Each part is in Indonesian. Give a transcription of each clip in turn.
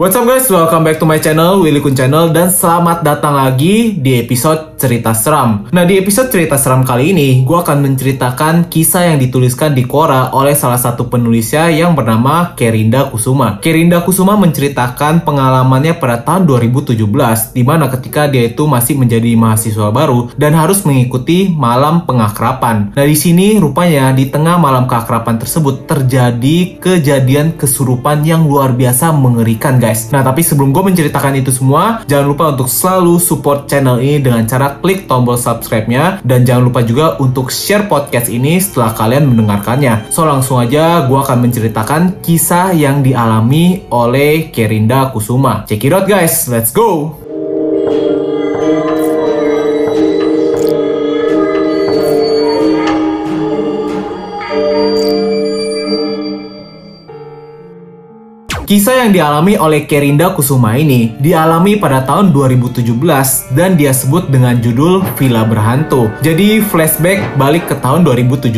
What's up guys, welcome back to my channel, Willy Kun Channel, dan selamat datang lagi di episode Cerita Seram. Nah, di episode Cerita Seram kali ini, gue akan menceritakan kisah yang dituliskan di Quora oleh salah satu penulisnya yang bernama Kerinda Kusuma. Kerinda Kusuma menceritakan pengalamannya pada tahun 2017, di mana ketika dia itu masih menjadi mahasiswa baru dan harus mengikuti malam pengakrapan. Nah, di sini rupanya di tengah malam keakrapan tersebut terjadi kejadian kesurupan yang luar biasa mengerikan guys guys. Nah, tapi sebelum gue menceritakan itu semua, jangan lupa untuk selalu support channel ini dengan cara klik tombol subscribe-nya. Dan jangan lupa juga untuk share podcast ini setelah kalian mendengarkannya. So, langsung aja gue akan menceritakan kisah yang dialami oleh Kerinda Kusuma. Check it out guys, let's go! Kisah yang dialami oleh Kerinda Kusuma ini dialami pada tahun 2017 dan dia sebut dengan judul Villa Berhantu. Jadi flashback balik ke tahun 2017.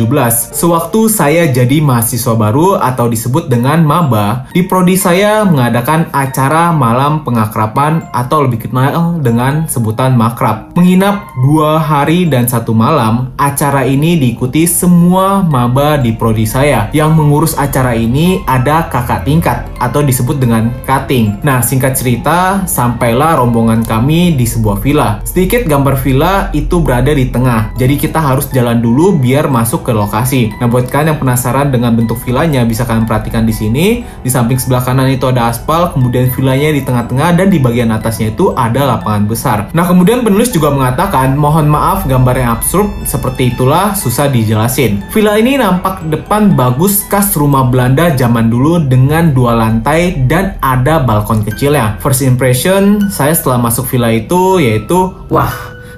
Sewaktu saya jadi mahasiswa baru atau disebut dengan maba, di prodi saya mengadakan acara malam pengakrapan atau lebih kenal dengan sebutan makrab. Menginap dua hari dan satu malam, acara ini diikuti semua maba di prodi saya. Yang mengurus acara ini ada kakak tingkat atau disebut dengan cutting. Nah, singkat cerita, sampailah rombongan kami di sebuah villa. Sedikit gambar villa itu berada di tengah, jadi kita harus jalan dulu biar masuk ke lokasi. Nah, buat kalian yang penasaran dengan bentuk villanya, bisa kalian perhatikan di sini. Di samping sebelah kanan itu ada aspal, kemudian villanya di tengah-tengah, dan di bagian atasnya itu ada lapangan besar. Nah, kemudian penulis juga mengatakan, mohon maaf gambar yang absurd, seperti itulah susah dijelasin. Villa ini nampak depan bagus khas rumah Belanda zaman dulu dengan dua lantai lantai dan ada balkon kecilnya. First impression saya setelah masuk villa itu yaitu wah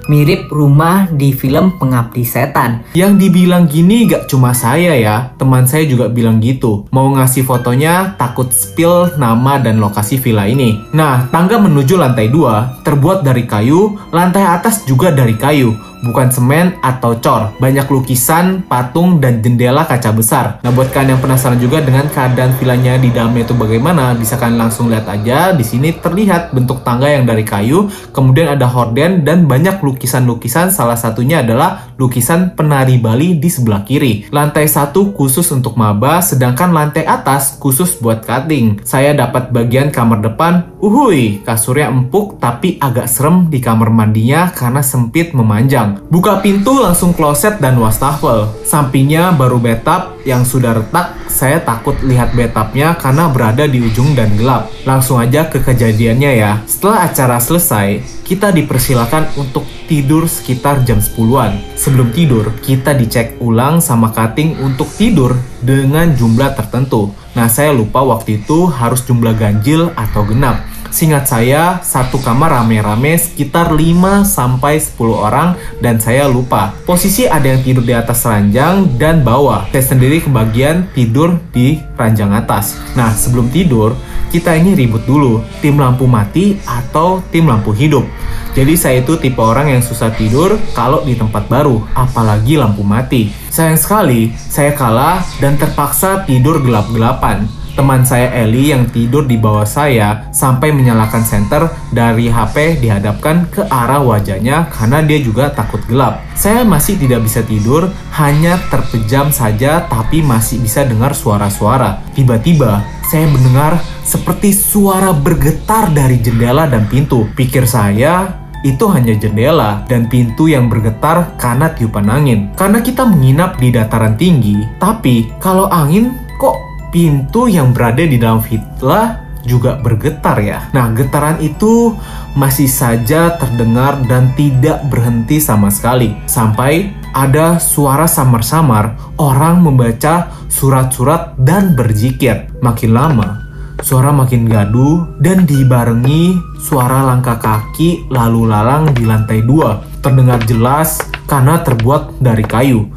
mirip rumah di film Pengabdi Setan. Yang dibilang gini gak cuma saya ya, teman saya juga bilang gitu. Mau ngasih fotonya takut spill nama dan lokasi villa ini. Nah, tangga menuju lantai 2 terbuat dari kayu, lantai atas juga dari kayu bukan semen atau cor. Banyak lukisan, patung, dan jendela kaca besar. Nah, buat kalian yang penasaran juga dengan keadaan villanya di dalamnya itu bagaimana, bisa kalian langsung lihat aja. Di sini terlihat bentuk tangga yang dari kayu, kemudian ada horden, dan banyak lukisan-lukisan. Salah satunya adalah lukisan penari Bali di sebelah kiri. Lantai satu khusus untuk maba, sedangkan lantai atas khusus buat cutting. Saya dapat bagian kamar depan, uhui, kasurnya empuk tapi agak serem di kamar mandinya karena sempit memanjang. Buka pintu langsung kloset dan wastafel. Sampingnya baru bathtub yang sudah retak. Saya takut lihat bathtubnya karena berada di ujung dan gelap. Langsung aja ke kejadiannya ya. Setelah acara selesai, kita dipersilakan untuk tidur sekitar jam 10-an. Sebelum tidur, kita dicek ulang sama cutting untuk tidur dengan jumlah tertentu. Nah, saya lupa waktu itu harus jumlah ganjil atau genap. Singkat saya, satu kamar rame-rame sekitar 5 sampai 10 orang dan saya lupa. Posisi ada yang tidur di atas ranjang dan bawah. Saya sendiri kebagian tidur di ranjang atas. Nah, sebelum tidur, kita ini ribut dulu, tim lampu mati atau tim lampu hidup. Jadi saya itu tipe orang yang susah tidur kalau di tempat baru, apalagi lampu mati. Sayang sekali, saya kalah dan terpaksa tidur gelap-gelapan teman saya Eli yang tidur di bawah saya sampai menyalakan senter dari HP dihadapkan ke arah wajahnya karena dia juga takut gelap. Saya masih tidak bisa tidur, hanya terpejam saja tapi masih bisa dengar suara-suara. Tiba-tiba saya mendengar seperti suara bergetar dari jendela dan pintu. Pikir saya, itu hanya jendela dan pintu yang bergetar karena tiupan angin. Karena kita menginap di dataran tinggi, tapi kalau angin kok pintu yang berada di dalam villa juga bergetar ya. Nah, getaran itu masih saja terdengar dan tidak berhenti sama sekali. Sampai ada suara samar-samar orang membaca surat-surat dan berzikir. Makin lama, suara makin gaduh dan dibarengi suara langkah kaki lalu lalang di lantai dua. Terdengar jelas karena terbuat dari kayu.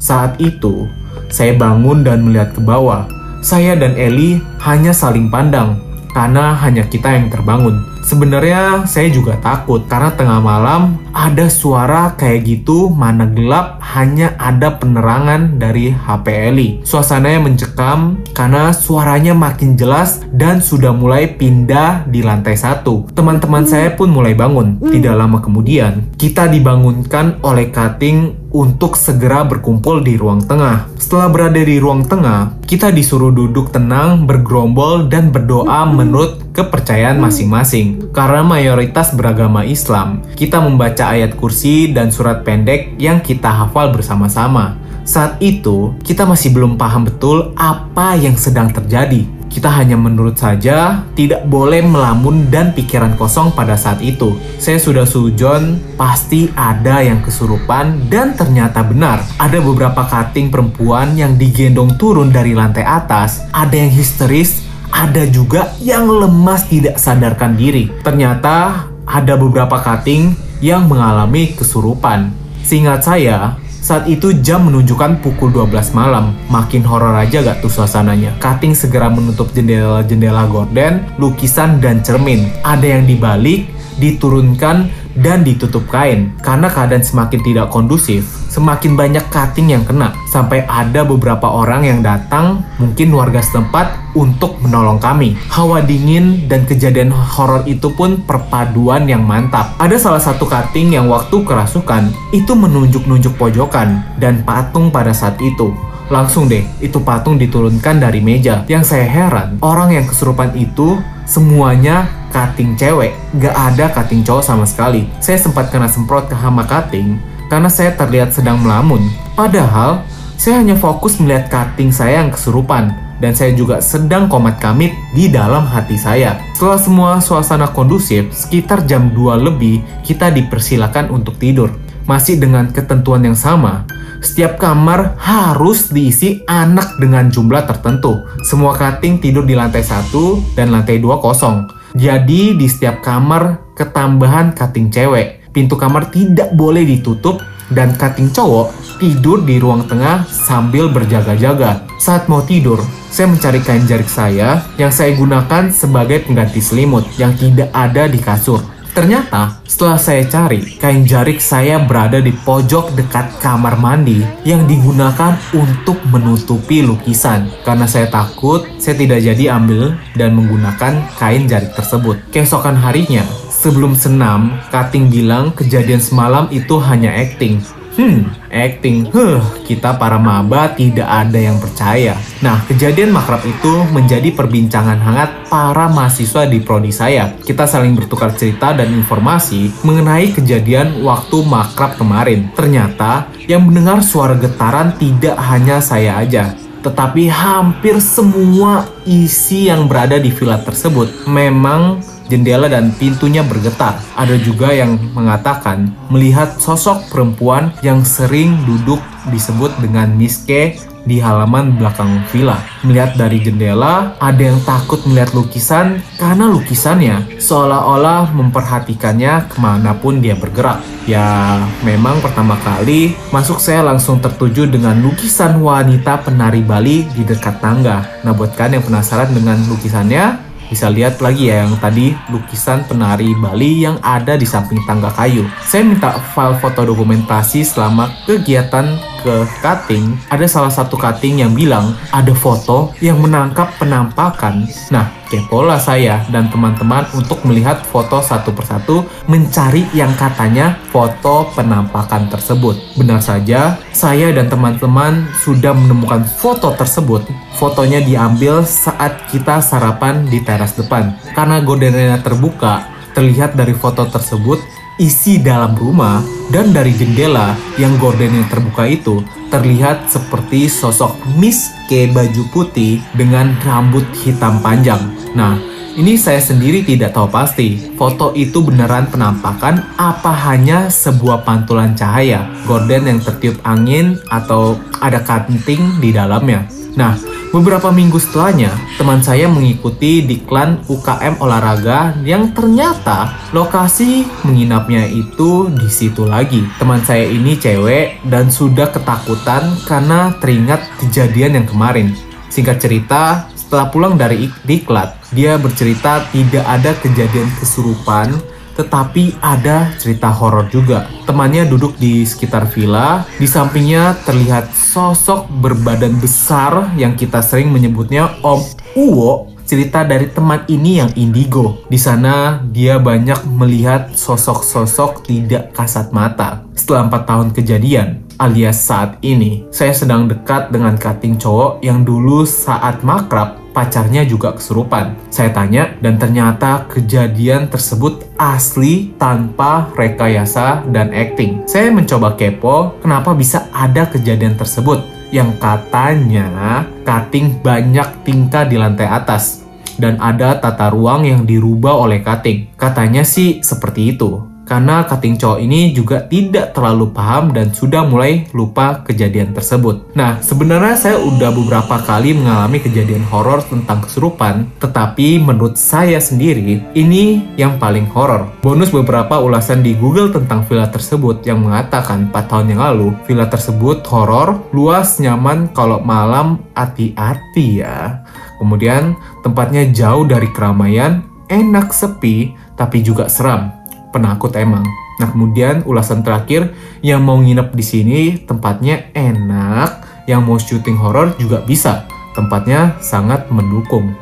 Saat itu, saya bangun dan melihat ke bawah saya dan Eli hanya saling pandang karena hanya kita yang terbangun. Sebenarnya saya juga takut karena tengah malam ada suara kayak gitu mana gelap hanya ada penerangan dari HP Eli. Suasananya mencekam karena suaranya makin jelas dan sudah mulai pindah di lantai satu. Teman-teman saya pun mulai bangun. Tidak lama kemudian, kita dibangunkan oleh Kating untuk segera berkumpul di ruang tengah. Setelah berada di ruang tengah, kita disuruh duduk tenang, bergerombol, dan berdoa menurut kepercayaan masing-masing. Karena mayoritas beragama Islam, kita membaca ayat kursi dan surat pendek yang kita hafal bersama-sama. Saat itu, kita masih belum paham betul apa yang sedang terjadi. Kita hanya menurut saja, tidak boleh melamun dan pikiran kosong pada saat itu. Saya sudah sujon, pasti ada yang kesurupan dan ternyata benar. Ada beberapa kating perempuan yang digendong turun dari lantai atas, ada yang histeris, ada juga yang lemas tidak sadarkan diri. Ternyata ada beberapa kating yang mengalami kesurupan. Seingat saya, saat itu jam menunjukkan pukul 12 malam. Makin horor aja gak tuh suasananya. Cutting segera menutup jendela-jendela gorden, lukisan, dan cermin. Ada yang dibalik, diturunkan, dan ditutup kain. Karena keadaan semakin tidak kondusif, semakin banyak cutting yang kena. Sampai ada beberapa orang yang datang, mungkin warga setempat, untuk menolong kami. Hawa dingin dan kejadian horor itu pun perpaduan yang mantap. Ada salah satu cutting yang waktu kerasukan, itu menunjuk-nunjuk pojokan dan patung pada saat itu. Langsung deh, itu patung diturunkan dari meja. Yang saya heran, orang yang kesurupan itu semuanya cutting cewek. Gak ada cutting cowok sama sekali. Saya sempat kena semprot ke hama cutting karena saya terlihat sedang melamun. Padahal, saya hanya fokus melihat cutting saya yang kesurupan. Dan saya juga sedang komat kamit di dalam hati saya. Setelah semua suasana kondusif, sekitar jam 2 lebih, kita dipersilakan untuk tidur. Masih dengan ketentuan yang sama, setiap kamar harus diisi anak dengan jumlah tertentu. Semua cutting tidur di lantai satu dan lantai dua kosong. Jadi di setiap kamar ketambahan cutting cewek. Pintu kamar tidak boleh ditutup dan cutting cowok tidur di ruang tengah sambil berjaga-jaga. Saat mau tidur, saya mencari kain jarik saya yang saya gunakan sebagai pengganti selimut yang tidak ada di kasur. Ternyata, setelah saya cari, kain jarik saya berada di pojok dekat kamar mandi yang digunakan untuk menutupi lukisan. Karena saya takut, saya tidak jadi ambil dan menggunakan kain jarik tersebut. Keesokan harinya, sebelum senam, Kating bilang kejadian semalam itu hanya acting. Hmm, acting. Huh, kita para maba tidak ada yang percaya. Nah, kejadian makrab itu menjadi perbincangan hangat para mahasiswa di prodi saya. Kita saling bertukar cerita dan informasi mengenai kejadian waktu makrab kemarin. Ternyata, yang mendengar suara getaran tidak hanya saya aja, tetapi hampir semua isi yang berada di villa tersebut memang jendela dan pintunya bergetar. Ada juga yang mengatakan melihat sosok perempuan yang sering duduk disebut dengan Miske di halaman belakang villa. Melihat dari jendela, ada yang takut melihat lukisan karena lukisannya seolah-olah memperhatikannya ke mana pun dia bergerak. Ya, memang pertama kali masuk saya langsung tertuju dengan lukisan wanita penari Bali di dekat tangga. Nah, buat kalian yang penasaran dengan lukisannya, bisa lihat lagi ya yang tadi lukisan penari Bali yang ada di samping tangga kayu. Saya minta file foto dokumentasi selama kegiatan ke cutting. Ada salah satu cutting yang bilang ada foto yang menangkap penampakan. Nah, kepolah saya dan teman-teman untuk melihat foto satu persatu mencari yang katanya foto penampakan tersebut. Benar saja, saya dan teman-teman sudah menemukan foto tersebut. Fotonya diambil saat kita sarapan di teras depan. Karena gordennya terbuka, terlihat dari foto tersebut isi dalam rumah dan dari jendela yang gorden yang terbuka itu terlihat seperti sosok Miss K baju putih dengan rambut hitam panjang. Nah, ini saya sendiri tidak tahu pasti, foto itu beneran penampakan apa hanya sebuah pantulan cahaya, gorden yang tertiup angin atau ada kanting di dalamnya. Nah, beberapa minggu setelahnya, teman saya mengikuti diklan UKM olahraga yang ternyata lokasi menginapnya itu di situ lagi. Teman saya ini cewek dan sudah ketakutan karena teringat kejadian yang kemarin. Singkat cerita, setelah pulang dari diklat, dia bercerita tidak ada kejadian kesurupan, tetapi ada cerita horor juga. Temannya duduk di sekitar villa, di sampingnya terlihat sosok berbadan besar yang kita sering menyebutnya Om Uwo cerita dari teman ini yang indigo. Di sana dia banyak melihat sosok-sosok tidak kasat mata. Setelah empat tahun kejadian, alias saat ini, saya sedang dekat dengan cutting cowok yang dulu saat makrab pacarnya juga kesurupan. Saya tanya dan ternyata kejadian tersebut asli tanpa rekayasa dan acting. Saya mencoba kepo kenapa bisa ada kejadian tersebut yang katanya cutting banyak tingkah di lantai atas dan ada tata ruang yang dirubah oleh cutting. Katanya sih seperti itu. Karena cutting cowok ini juga tidak terlalu paham dan sudah mulai lupa kejadian tersebut. Nah, sebenarnya saya udah beberapa kali mengalami kejadian horor tentang kesurupan, tetapi menurut saya sendiri, ini yang paling horor. Bonus beberapa ulasan di Google tentang villa tersebut yang mengatakan 4 tahun yang lalu, villa tersebut horor, luas, nyaman, kalau malam hati-hati ya. Kemudian tempatnya jauh dari keramaian, enak sepi, tapi juga seram. Penakut emang. Nah kemudian ulasan terakhir yang mau nginep di sini tempatnya enak, yang mau syuting horor juga bisa. Tempatnya sangat mendukung.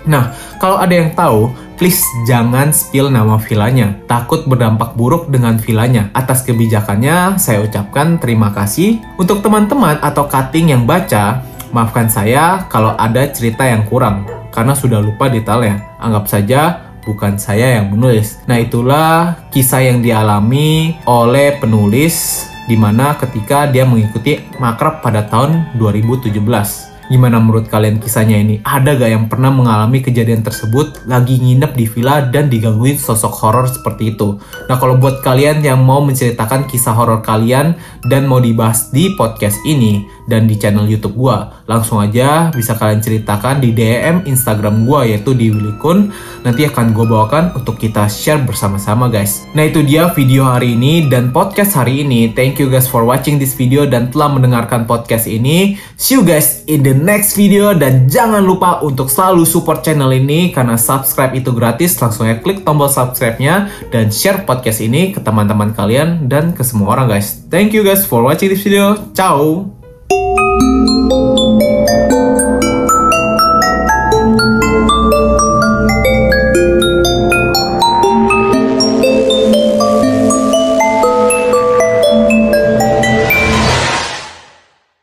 Nah, kalau ada yang tahu, please jangan spill nama villanya. Takut berdampak buruk dengan villanya. Atas kebijakannya, saya ucapkan terima kasih. Untuk teman-teman atau cutting yang baca, Maafkan saya kalau ada cerita yang kurang, karena sudah lupa detailnya. Anggap saja bukan saya yang menulis. Nah itulah kisah yang dialami oleh penulis di mana ketika dia mengikuti makrab pada tahun 2017. Gimana menurut kalian kisahnya ini? Ada gak yang pernah mengalami kejadian tersebut lagi nginep di villa dan digangguin sosok horor seperti itu? Nah kalau buat kalian yang mau menceritakan kisah horor kalian dan mau dibahas di podcast ini dan di channel YouTube gua, langsung aja bisa kalian ceritakan di DM Instagram gua yaitu di Willy Kun. Nanti akan gue bawakan untuk kita share bersama-sama guys. Nah itu dia video hari ini dan podcast hari ini. Thank you guys for watching this video dan telah mendengarkan podcast ini. See you guys in the next video dan jangan lupa untuk selalu support channel ini karena subscribe itu gratis langsung ya klik tombol subscribe-nya dan share podcast ini ke teman-teman kalian dan ke semua orang guys thank you guys for watching this video ciao Música